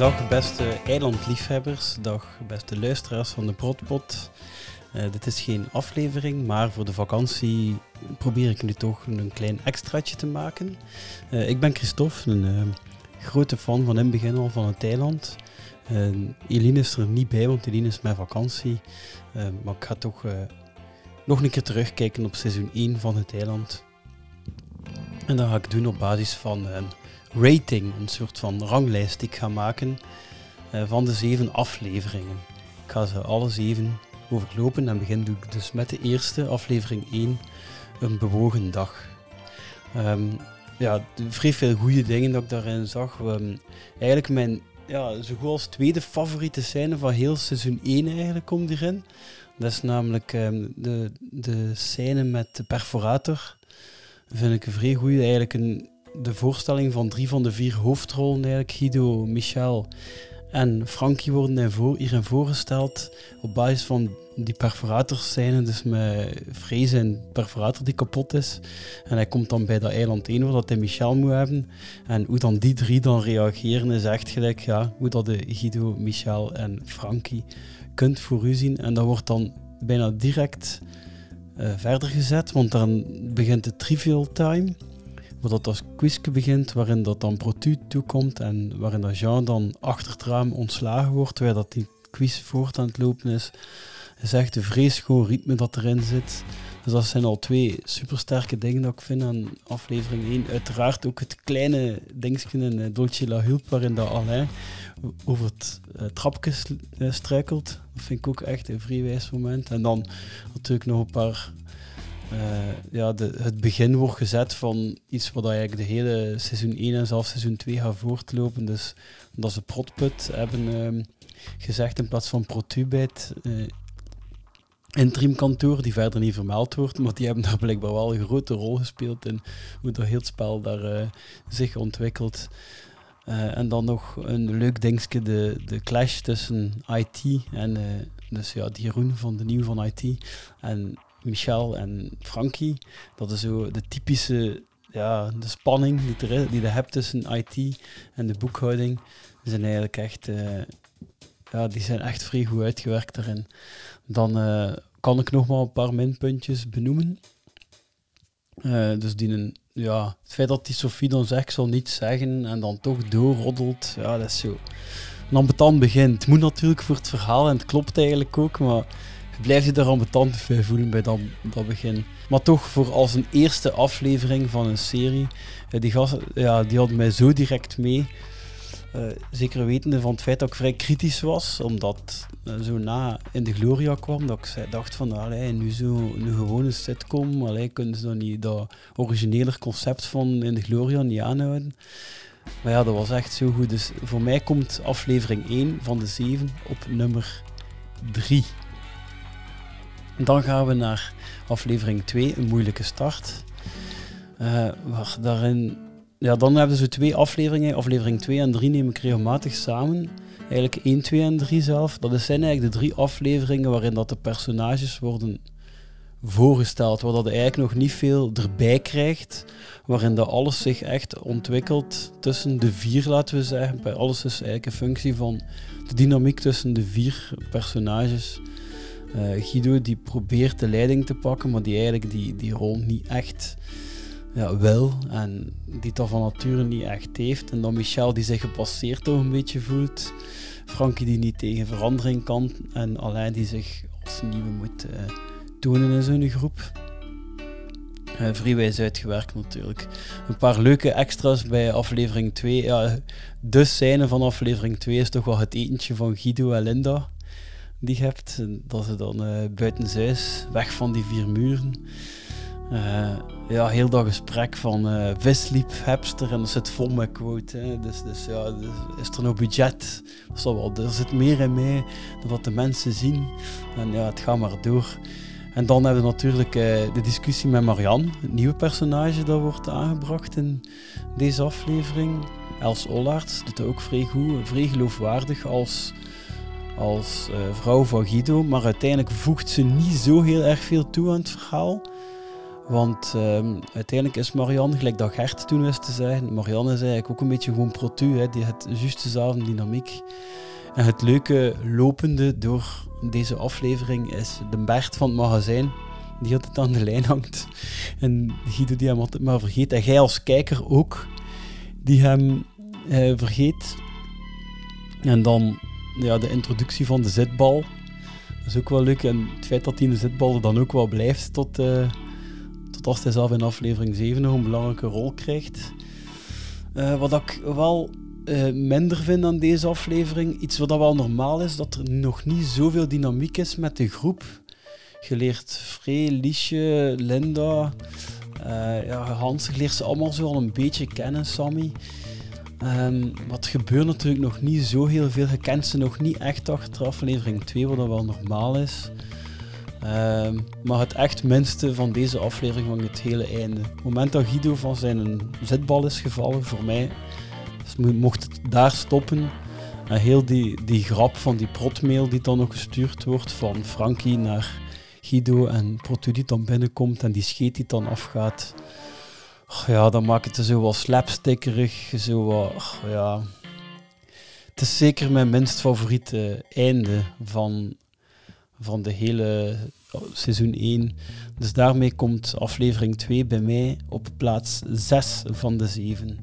Dag beste eilandliefhebbers, dag beste luisteraars van de Brotpot. Uh, dit is geen aflevering, maar voor de vakantie probeer ik nu toch een klein extraatje te maken. Uh, ik ben Christophe, een uh, grote fan van in het begin al van het eiland. Eline is er niet bij, want Eline is met vakantie. maar ik ga toch nog een keer terugkijken op seizoen 1 van het eiland. En dat ga ik doen op basis van rating, een soort van ranglijst die ik ga maken van de zeven afleveringen. Ik ga ze alle zeven overlopen en begin doe ik dus met de eerste aflevering 1, een bewogen dag. Um, ja, vrij veel goede dingen dat ik daarin zag. Um, eigenlijk mijn, ja, zo goed als tweede favoriete scène van heel seizoen 1 eigenlijk komt hierin. Dat is namelijk um, de, de scène met de perforator. Vind ik een vrij goede. Eigenlijk een, de voorstelling van drie van de vier hoofdrollen, Guido, Michel en Frankie worden hierin voorgesteld op basis van die perforators zijn, dus met vrees en perforator die kapot is. En hij komt dan bij dat eiland 1 waar dat hij Michel moet hebben. En hoe dan die drie dan reageren is echt gelijk ja, hoe dat de Guido, Michel en Frankie kunt voor u zien. En dat wordt dan bijna direct uh, verder gezet, want dan begint de trivial time waar dat als quizje begint, waarin dat dan Protu toekomt en waarin dat Jean dan achter het raam ontslagen wordt, terwijl dat die quiz voort aan het lopen is. is echt een vreselijk ritme dat erin zit. Dus dat zijn al twee supersterke dingen dat ik vind aan aflevering 1. Uiteraard ook het kleine dingetje in eh, Dolce La Hulp, waarin dat Alain over het uh, trapje uh, struikelt. Dat vind ik ook echt een vrij wijs moment. En dan natuurlijk nog een paar uh, ja, de, het begin wordt gezet van iets wat eigenlijk de hele seizoen 1 en zelfs seizoen 2 gaat voortlopen. Dus dat ze protput hebben uh, gezegd in plaats van protu bij het uh, interimkantoor, die verder niet vermeld wordt. Maar die hebben daar blijkbaar wel een grote rol gespeeld in hoe dat heel spel daar uh, zich ontwikkelt. en dan nog een leuk dingetje, de, de clash tussen IT en dus ja, die Jeroen van de nieuw van IT en Michel en Frankie. Dat is zo de typische ja, de spanning die, er, die je hebt tussen IT en de boekhouding. Zijn eigenlijk echt, uh, ja, die zijn echt vrij goed uitgewerkt daarin. Dan uh, kan ik nog maar een paar minpuntjes benoemen. Uh, dus die ja, het feit dat die Sophie dan zegt, zal niet zeggen en dan toch doorroddelt, ja, dat is zo. Een ambetant begin. Het moet natuurlijk voor het verhaal en het klopt eigenlijk ook, maar blijf je er ambetant bij voelen bij dat, dat begin. Maar toch, voor als een eerste aflevering van een serie, eh, die gasten ja, die hadden mij zo direct mee. Uh, zeker wetende van het feit dat ik vrij kritisch was, omdat uh, zo na in de Gloria kwam, dat ik dacht van, allee, nu zo een gewone sitcom, allee, kunnen ze dan niet dat originele concept van in de Gloria niet aanhouden. Maar ja, dat was echt zo goed. Dus voor mij komt aflevering 1 van de 7 op nummer 3. Dan gaan we naar aflevering 2, een moeilijke start. Uh, daarin, ja, dan hebben ze twee afleveringen. Aflevering 2 en 3 neem ik regelmatig samen. Eigenlijk 1, 2 en 3 zelf. Dat zijn eigenlijk de drie afleveringen waarin dat de personages worden voorgesteld. Waar dat eigenlijk nog niet veel erbij krijgt. Waarin dat alles zich echt ontwikkelt tussen de vier, laten we zeggen. Alles is eigenlijk een functie van de dynamiek tussen de vier personages. Uh, Guido die probeert de leiding te pakken, maar die eigenlijk die, die rol niet echt ja, wil. En die dat van nature niet echt heeft. En dan Michel die zich gepasseerd toch een beetje voelt. Frankie die niet tegen verandering kan. En Alain die zich als nieuwe moet uh, tonen in zo'n groep. Uh, vrij wijs uitgewerkt natuurlijk. Een paar leuke extra's bij aflevering 2. Ja, de scène van aflevering 2 is toch wel het etentje van Guido en Linda die je hebt. Dat ze dan uh, buitenshuis, weg van die vier muren. Uh, ja, heel dat gesprek van uh, visliep, hebster en dat zit vol met quote. Hè. Dus, dus ja, dus is er nog budget? Dat wel, er zit meer in mij dan wat de mensen zien. En ja, het gaat maar door. En dan hebben we natuurlijk de discussie met Marianne, het nieuwe personage dat wordt aangebracht in deze aflevering. Els Ollaerts doet het ook vrij goed, vrij geloofwaardig als als uh, vrouw van Guido, maar uiteindelijk voegt ze niet zo heel erg veel toe aan het verhaal. Want ehm, uiteindelijk is Marianne, gelijk dat Gert toen wist te zeggen, Marianne is eigenlijk ook een beetje gewoon protu, hè, die het juist dezelfde dynamiek. En het leuke lopende door deze aflevering is de Bert van het magazijn, die altijd aan de lijn hangt. En Guido die hem altijd maar vergeet. En jij als kijker ook, die hem eh, vergeet. En dan ja, de introductie van de zitbal. Dat is ook wel leuk. En het feit dat hij in de zitbal dan ook wel blijft tot, uh, tot als hij zelf in aflevering 7 nog een belangrijke rol krijgt. Uh, wat ik wel uh, minder vind aan deze aflevering, iets wat wel normaal is, dat er nog niet zoveel dynamiek is met de groep. Geleerd Free, Liesje, Linda, ja, Hans, leert ze allemaal zo al een beetje kennen, Sammy. Um, wat gebeurt natuurlijk nog niet zo heel veel. Je kent ze nog niet echt achter aflevering 2, wat wel normaal is. Um, maar het echt minste van deze aflevering van het hele einde. Het moment dat Guido van zijn zitbal is gevallen, voor mij, mocht het daar stoppen. En heel die, die grap van die protmail die dan ook gestuurd wordt van Frankie naar Guido en Protu die dan binnenkomt en die scheet die dan afgaat ja, dan maakt het zo wel slapstickerig. Zo wat, ja. Het is zeker mijn minst favoriete einde van, van de hele seizoen 1. Dus daarmee komt aflevering 2 bij mij op plaats 6 van de 7.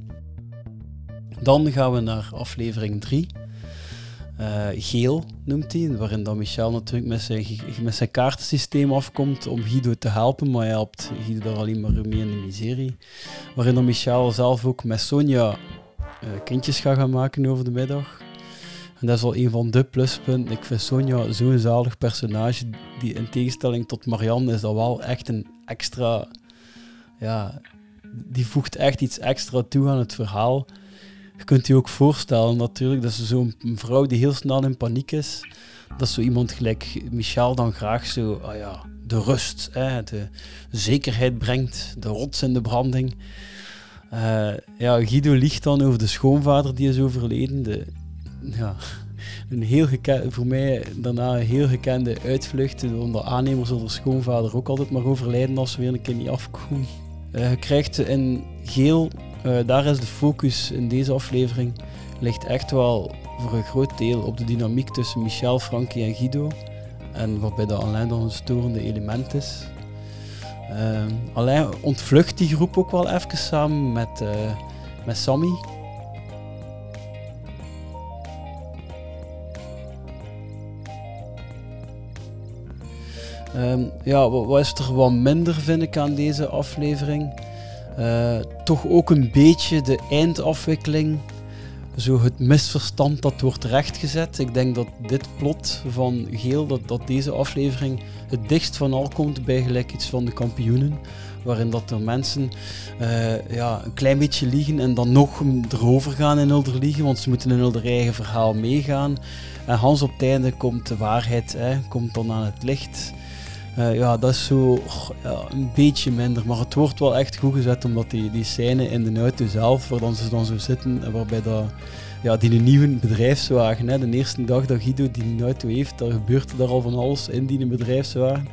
Dan gaan we naar aflevering 3. Uh, geel noemt hij, waarin dan Michel natuurlijk met zijn, met zijn kaartensysteem afkomt om Guido te helpen, maar hij helpt Guido daar alleen maar mee in de miserie. Waarin dan Michel zelf ook met Sonja uh, kindjes gaat gaan maken over de middag. En dat is al een van de pluspunten. Ik vind Sonja zo'n zalig personage, die in tegenstelling tot Marianne is dat wel echt een extra... Ja, die voegt echt iets extra toe aan het verhaal je kunt je ook voorstellen natuurlijk, dat zo'n vrouw die heel snel in paniek is, dat zo iemand gelijk Michel dan graag zo, ah ja, de rust, hè, de zekerheid brengt, de rots in de branding. Uh, ja, Guido liegt dan over de schoonvader die is overleden. De, ja, een heel voor mij daarna een heel gekende uitvlucht. Onder aannemers zal de schoonvader ook altijd maar overlijden als ze weer een keer niet afkomen. Uh, je krijgt in geel uh, daar is de focus in deze aflevering ligt echt wel voor een groot deel op de dynamiek tussen Michel, Frankie en Guido. En waarbij de Alain dan een storende element is. Uh, Alain ontvlucht die groep ook wel even samen met, uh, met Sammy. Um, ja, wat is er wat minder vind ik aan deze aflevering? Uh, toch ook een beetje de eindafwikkeling. Zo het misverstand dat wordt rechtgezet. Ik denk dat dit plot van Geel, dat, dat deze aflevering het dichtst van al komt bij gelijk iets van de kampioenen. Waarin dat er mensen uh, ja, een klein beetje liegen en dan nog erover gaan in Hulder liegen, want ze moeten in Hulder eigen verhaal meegaan. En Hans op het einde komt de waarheid, hè, komt dan aan het licht. Uh, ja, dat is zo ja, een beetje minder. Maar het wordt wel echt goed gezet, omdat die, die scène in de auto zelf, waar dan ze dan zo zitten, waarbij dat, ja, die nieuwe bedrijfswagen, hè, de eerste dag dat Guido die auto heeft, daar gebeurt er al van alles in die bedrijfswagen.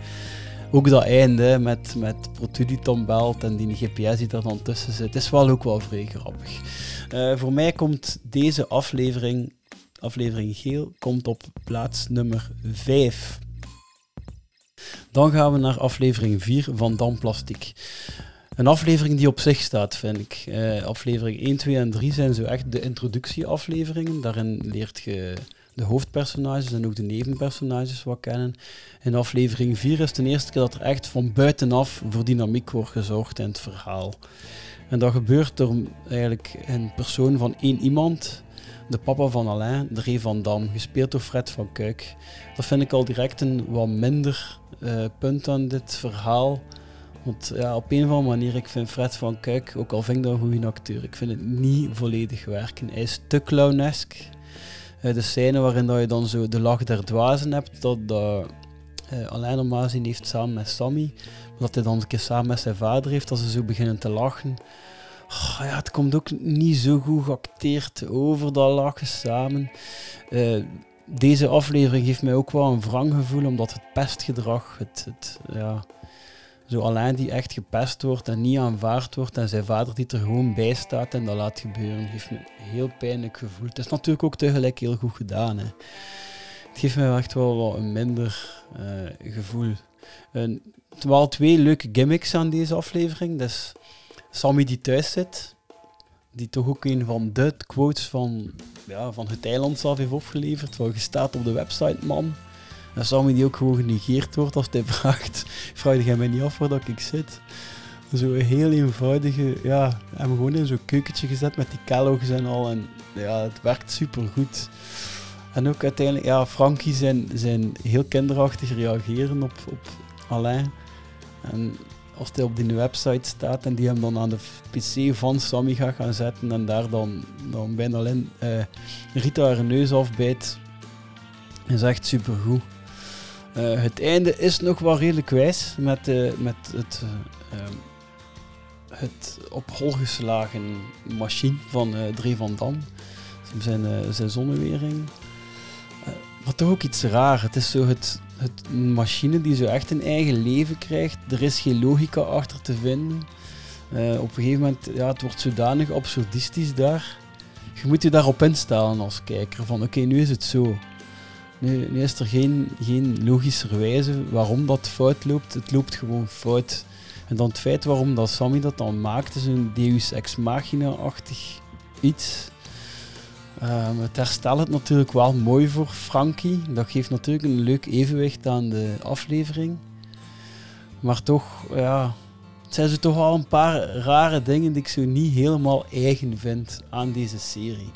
Ook dat einde met, met Protu belt en die GPS die er dan tussen zit, is wel ook wel vrij grappig. Uh, voor mij komt deze aflevering, aflevering geel, komt op plaats nummer 5. Dan gaan we naar aflevering 4 van Dan Plastic. Een aflevering die op zich staat, vind ik. Uh, aflevering 1, 2 en 3 zijn zo echt de introductieafleveringen. Daarin leert je de hoofdpersonages en ook de nevenpersonages wat kennen. In aflevering 4 is de eerste keer dat er echt van buitenaf voor dynamiek wordt gezorgd in het verhaal. En dat gebeurt door eigenlijk een persoon van één iemand de papa van Alain, Dre van Dam, gespeeld door Fred van Kuik. Dat vind ik al direct een wat minder uh, punt aan dit verhaal. Want ja, op een of andere manier, ik vind Fred van Kuik, ook al vind ik dat een goede acteur, ik vind het niet volledig werken. Hij is te clownesk. Uh, de scène waarin dat je dan zo de lach der dwazen hebt, dat, dat uh, Alain normaal heeft samen met Sammy, dat hij dan een keer samen met zijn vader heeft, dat ze zo beginnen te lachen. Ja, het komt ook niet zo goed geacteerd over dat lachen samen. Uh, deze aflevering geeft mij ook wel een wrang gevoel, omdat het pestgedrag, het, het, ja, Zo alleen die echt gepest wordt en niet aanvaard wordt en zijn vader die er gewoon bij staat en dat laat gebeuren, geeft me een heel pijnlijk gevoel. Het is natuurlijk ook tegelijk heel goed gedaan. Hè. Het geeft me echt wel wat een minder uh, gevoel. er waren twee leuke gimmicks aan deze aflevering. Dus Sammy die thuis zit, die toch ook een van de quotes van, ja, van het eiland zelf heeft opgeleverd. Wat je staat op de website, man. En Sammy die ook gewoon genegeerd wordt als hij vraagt, vraag jij mij niet af waar ik zit. Zo'n heel eenvoudige, ja, hebben gewoon in zo'n keukentje gezet met die kellogg's en al. En ja, het werkt super goed. En ook uiteindelijk, ja, Frankie zijn, zijn heel kinderachtig reageren op, op Alain. En als hij op die website staat en die hem dan aan de PC van Sammy gaat gaan zetten en daar dan, dan bijna Lin, uh, Rita haar neus afbijt, is echt supergoed. Uh, het einde is nog wel redelijk wijs met, uh, met het, uh, het op hol geslagen machine van Drie van Dam. Zijn, zijn zonnewering. maar toch ook iets raar. Het is zo het, het machine die zo echt een eigen leven krijgt. Er is geen logica achter te vinden. op een gegeven moment, ja, het wordt zodanig absurdistisch daar. Je moet je daarop instellen als kijker. Van oké, nu is het zo. Nu, is er geen, geen logische wijze waarom dat fout loopt. Het loopt gewoon fout. En dan het feit waarom dat Sammy dat dan maakt, is een Deus Ex Machina-achtig iets. Um, het herstelt het natuurlijk wel mooi voor Frankie. Dat geeft natuurlijk een leuk evenwicht aan de aflevering. Maar toch, ja, het zijn zo toch al een paar rare dingen die ik zo niet helemaal eigen vind aan deze serie.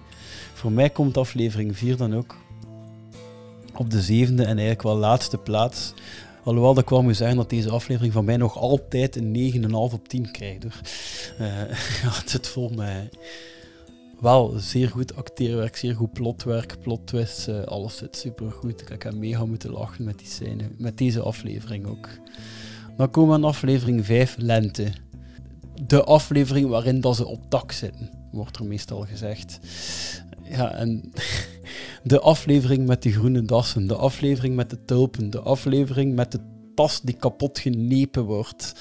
Voor mij komt aflevering 4 dan ook op de zevende en eigenlijk wel laatste plaats. Alhoewel dat ik wel moet zeggen dat deze aflevering van mij nog altijd een 9,5 op 10 krijgt. Hoor. Uh, ja, het vol met wel zeer goed acteerwerk, zeer goed plotwerk, plot twists, uh, alles zit super goed. Ik heb mega moeten lachen met die scène, met deze aflevering ook. Dan komen we aan aflevering 5, Lente. De aflevering waarin dat ze op dak zitten, wordt er meestal gezegd. Ja, en de aflevering met de groene dassen, de aflevering met de tulpen, de aflevering met de tas die kapot genepen wordt.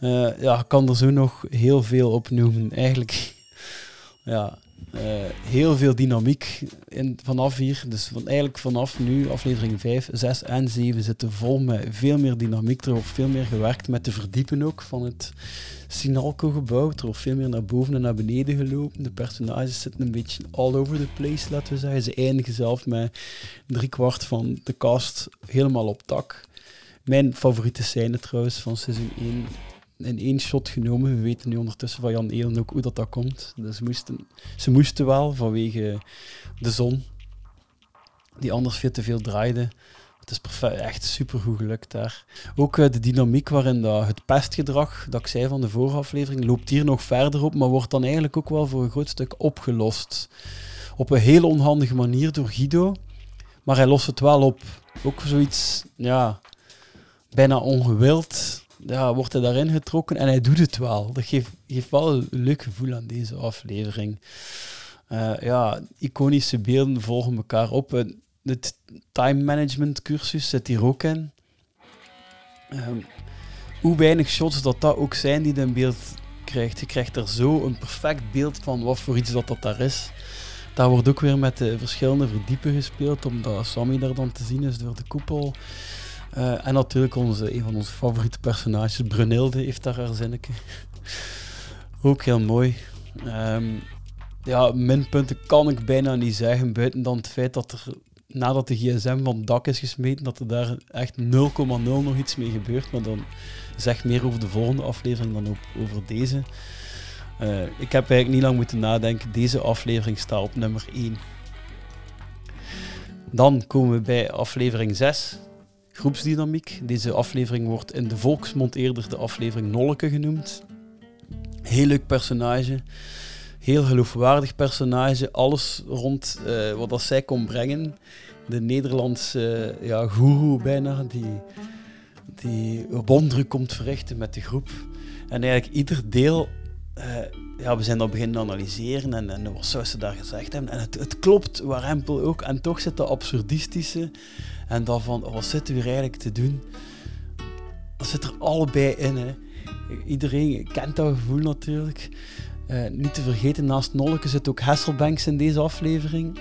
Uh, ja, ik kan er zo nog heel veel op noemen. Eigenlijk, ja, uh, heel veel dynamiek in, vanaf hier. Dus van, eigenlijk vanaf nu, aflevering 5, 6 en 7 zitten vol met veel meer dynamiek. Er wordt veel meer gewerkt met de verdiepen ook van het Sinalco-gebouw. Er wordt veel meer naar boven en naar beneden gelopen. De personages zitten een beetje all over the place, laten we zeggen. Ze eindigen zelf met driekwart van de cast helemaal op tak. Mijn favoriete scène trouwens van seizoen 1 in één shot genomen. We weten nu ondertussen van Jan Eelen ook hoe dat, dat komt. Dus ze moesten, ze moesten wel vanwege de zon, die anders veel te veel draaide. Het is echt super goed gelukt daar. Ook uh, de dynamiek waarin dat, het pestgedrag, dat ik zei van de vorige aflevering, loopt hier nog verder op, maar wordt dan eigenlijk ook wel voor een groot stuk opgelost. Op een heel onhandige manier door Guido, maar hij lost het wel op. Ook zoiets, ja, bijna ongewild ja, wordt hij daarin getrokken en hij doet het wel. Dat geeft, geeft wel een leuk gevoel aan deze aflevering. Uh, ja, iconische beelden volgen elkaar op. Het time management cursus zit hier ook in. Um, hoe weinig shots dat dat ook zijn die in beeld krijgt. Je krijgt er zo een perfect beeld van wat voor iets dat dat daar is. Daar wordt ook weer met de verschillende verdiepen gespeeld, omdat Sammy daar dan te zien is door de koepel. Uh, en natuurlijk onze, een van onze favoriete personages, Brunilde, heeft daar haar zinnetje. Ook heel mooi. Um, ja, minpunten kan ik bijna niet zeggen, buiten dan het feit dat er nadat de gsm van het dak is gesmeten, dat er daar echt 0,0 nog iets mee gebeurt. Maar dan zeg meer over de volgende aflevering dan ook over deze. Uh, ik heb eigenlijk niet lang moeten nadenken. Deze aflevering staat op nummer 1. Dan komen we bij aflevering 6 groepsdynamiek. Deze aflevering wordt in de volksmond eerder de aflevering Nolke genoemd. Heel leuk personage. Heel geloofwaardig personage. Alles rond uh, wat dat zij kon brengen. De Nederlandse uh, ja, guru bijna, die, die wonderen komt verrichten met de groep. En eigenlijk ieder deel uh, ja, we zijn dat beginnen analyseren en, en wat zou ze daar gezegd hebben. En het, het klopt, Warempel ook. En toch zit dat absurdistische en dan van, wat zitten we hier eigenlijk te doen? dat zit er allebei in. Hè. Iedereen kent dat gevoel natuurlijk. Uh, niet te vergeten, naast Nolleke zit ook Hasselbanks in deze aflevering.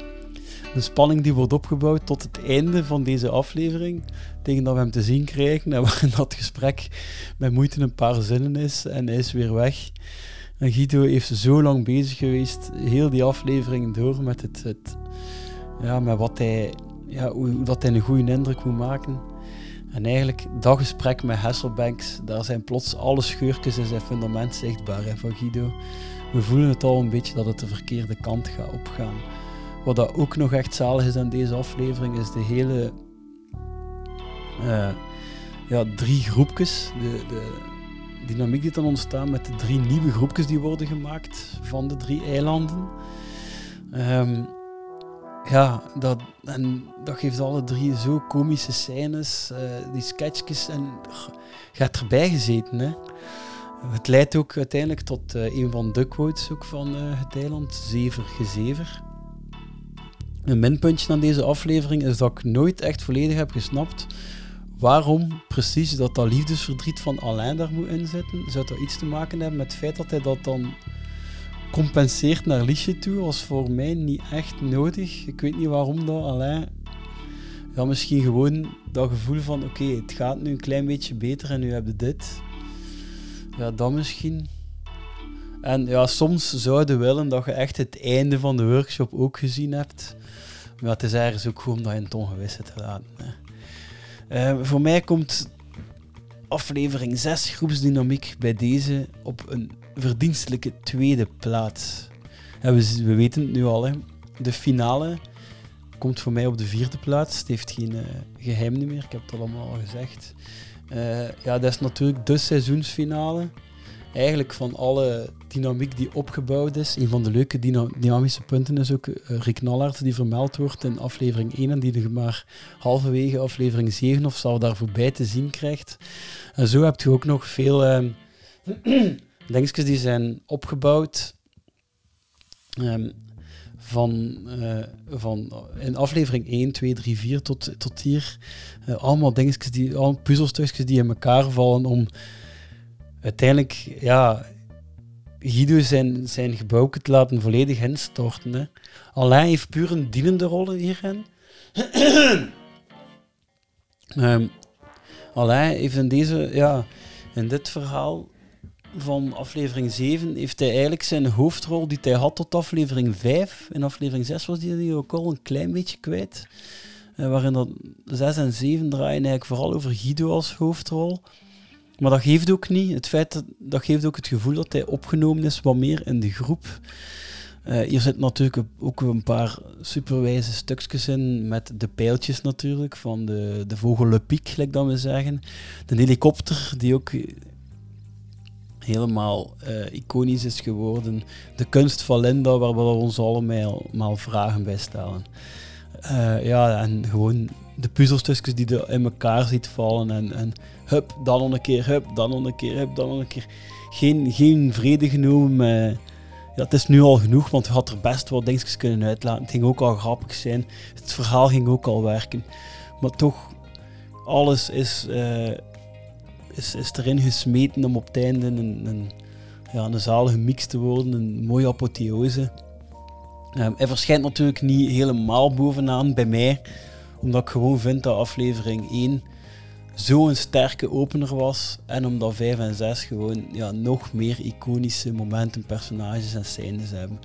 De spanning die wordt opgebouwd tot het einde van deze aflevering. Tegen dat we hem te zien krijgen. En waarin dat gesprek met moeite een paar zinnen is. En hij is weer weg. En Guido heeft zo lang bezig geweest, heel die aflevering door, met, het, het ja, met wat hij, ja, hoe, dat hij een goede indruk moet maken. En eigenlijk, dat gesprek met Hasselbanks, daar zijn plots alle scheurtjes in zijn fundament zichtbaar hè, van Guido. We voelen het al een beetje dat het de verkeerde kant gaat opgaan. Wat dat ook nog echt zalig is aan deze aflevering, is de hele uh, ja, drie groepjes. De, de dynamiek die dan ontstaan met de drie nieuwe groepjes die worden gemaakt van de drie eilanden. Um, ja, dat, en dat geeft alle drie zo komische scènes, uh, die sketchjes en gaat erbij gezeten. Hè. Het leidt ook uiteindelijk tot uh, een van de quotes ook van uh, het eiland, Zever gezever. Een minpuntje aan deze aflevering is dat ik nooit echt volledig heb gesnapt waarom precies dat dat liefdesverdriet van Alain daar moet inzetten. Zou dat iets te maken hebben met het feit dat hij dat dan compenseert naar Liesje toe? Was voor mij niet echt nodig. Ik weet niet waarom dat Alain... Ja, misschien gewoon dat gevoel van oké, het gaat nu een klein beetje beter en nu heb je dit. Ja, dat misschien. En ja, soms zouden willen dat je echt het einde van de workshop ook gezien hebt. Maar het is ergens ook gewoon dat je het ongewisse te laten. Uh, voor mij komt aflevering 6 groepsdynamiek bij deze op een verdienstelijke tweede plaats. we, we, weten het nu al, hè. de finale komt voor mij op de vierde plaats. Het heeft geen uh, geheim meer, ik heb het allemaal al gezegd. Uh, ja, dat is natuurlijk de seizoensfinale eigenlijk van alle dynamiek die opgebouwd is, een van de leuke dynamische punten is ook uh, Rick Nallard, die vermeld wordt in aflevering 1 en die er maar halverwege aflevering 7 of zo daar voorbij te zien krijgt. En zo heb je ook nog veel uh, dingetjes die zijn opgebouwd. Um, van, uh, van in aflevering 1, 2, 3, 4 tot, tot hier. Allemaal dingetjes die, allemaal puzzelstukjes die in elkaar vallen om uiteindelijk, ja, Guido zijn, zijn gebouw te laten volledig instorten. Hè. Alain heeft puur een dienende rol hierin. um, Alain heeft in deze, ja, in dit verhaal van aflevering 7 heeft hij eigenlijk zijn hoofdrol die hij had tot aflevering 5. In aflevering 6 was hij ook al een klein beetje kwijt. Uh, waarin dat 6 en 7 draaien eigenlijk vooral over Guido als hoofdrol. Maar dat geeft ook niet. Het feit dat, geeft ook het gevoel dat hij opgenomen is wat meer in de groep. Uh, hier zit natuurlijk ook een paar superwijze stukjes in met de pijltjes natuurlijk van de, de vogel Le Pic, gelijk dat we zeggen. De helikopter die ook helemaal uh, iconisch is geworden. De kunst van Linda, waar we ons allemaal vragen bij stellen. Uh, ja, en gewoon de puzzelstukjes die er in elkaar ziet vallen. En, en hup, dan nog een keer, hup, dan nog een keer, hup, dan nog een keer. Geen, geen vrede genomen met... Ja, het is nu al genoeg, want je had er best wat dingetjes kunnen uitlaten. Het ging ook al grappig zijn. Het verhaal ging ook al werken. Maar toch, alles is, uh, is, is erin gesmeten om op het einde een, een, ja, een zalige mix te worden. Een mooie apotheose. Um, hij verschijnt natuurlijk niet helemaal bovenaan bij mij omdat ik gewoon vind dat aflevering 1 zo'n sterke opener was. En omdat 5 en 6 gewoon ja, nog meer iconische momenten, personages en scènes hebben.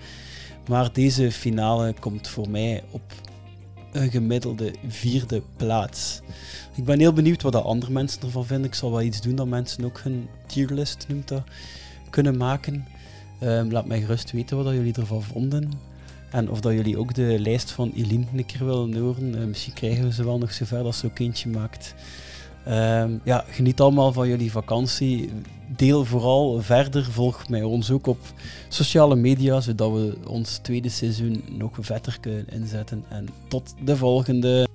Maar deze finale komt voor mij op een gemiddelde vierde plaats. Ik ben heel benieuwd wat de andere mensen ervan vinden. Ik zal wel iets doen dat mensen ook hun tierlist noemt dat, kunnen maken. Um, laat mij gerust weten wat jullie ervan vonden. En of dat jullie ook de lijst van Eline een keer willen horen. Uh, misschien krijgen we ze wel nog zover als ze ook eentje maakt. Uh, ja, geniet allemaal van jullie vakantie. Deel vooral verder. Volg mij ons ook op sociale media, zodat we ons tweede seizoen nog vetter kunnen inzetten. En tot de volgende.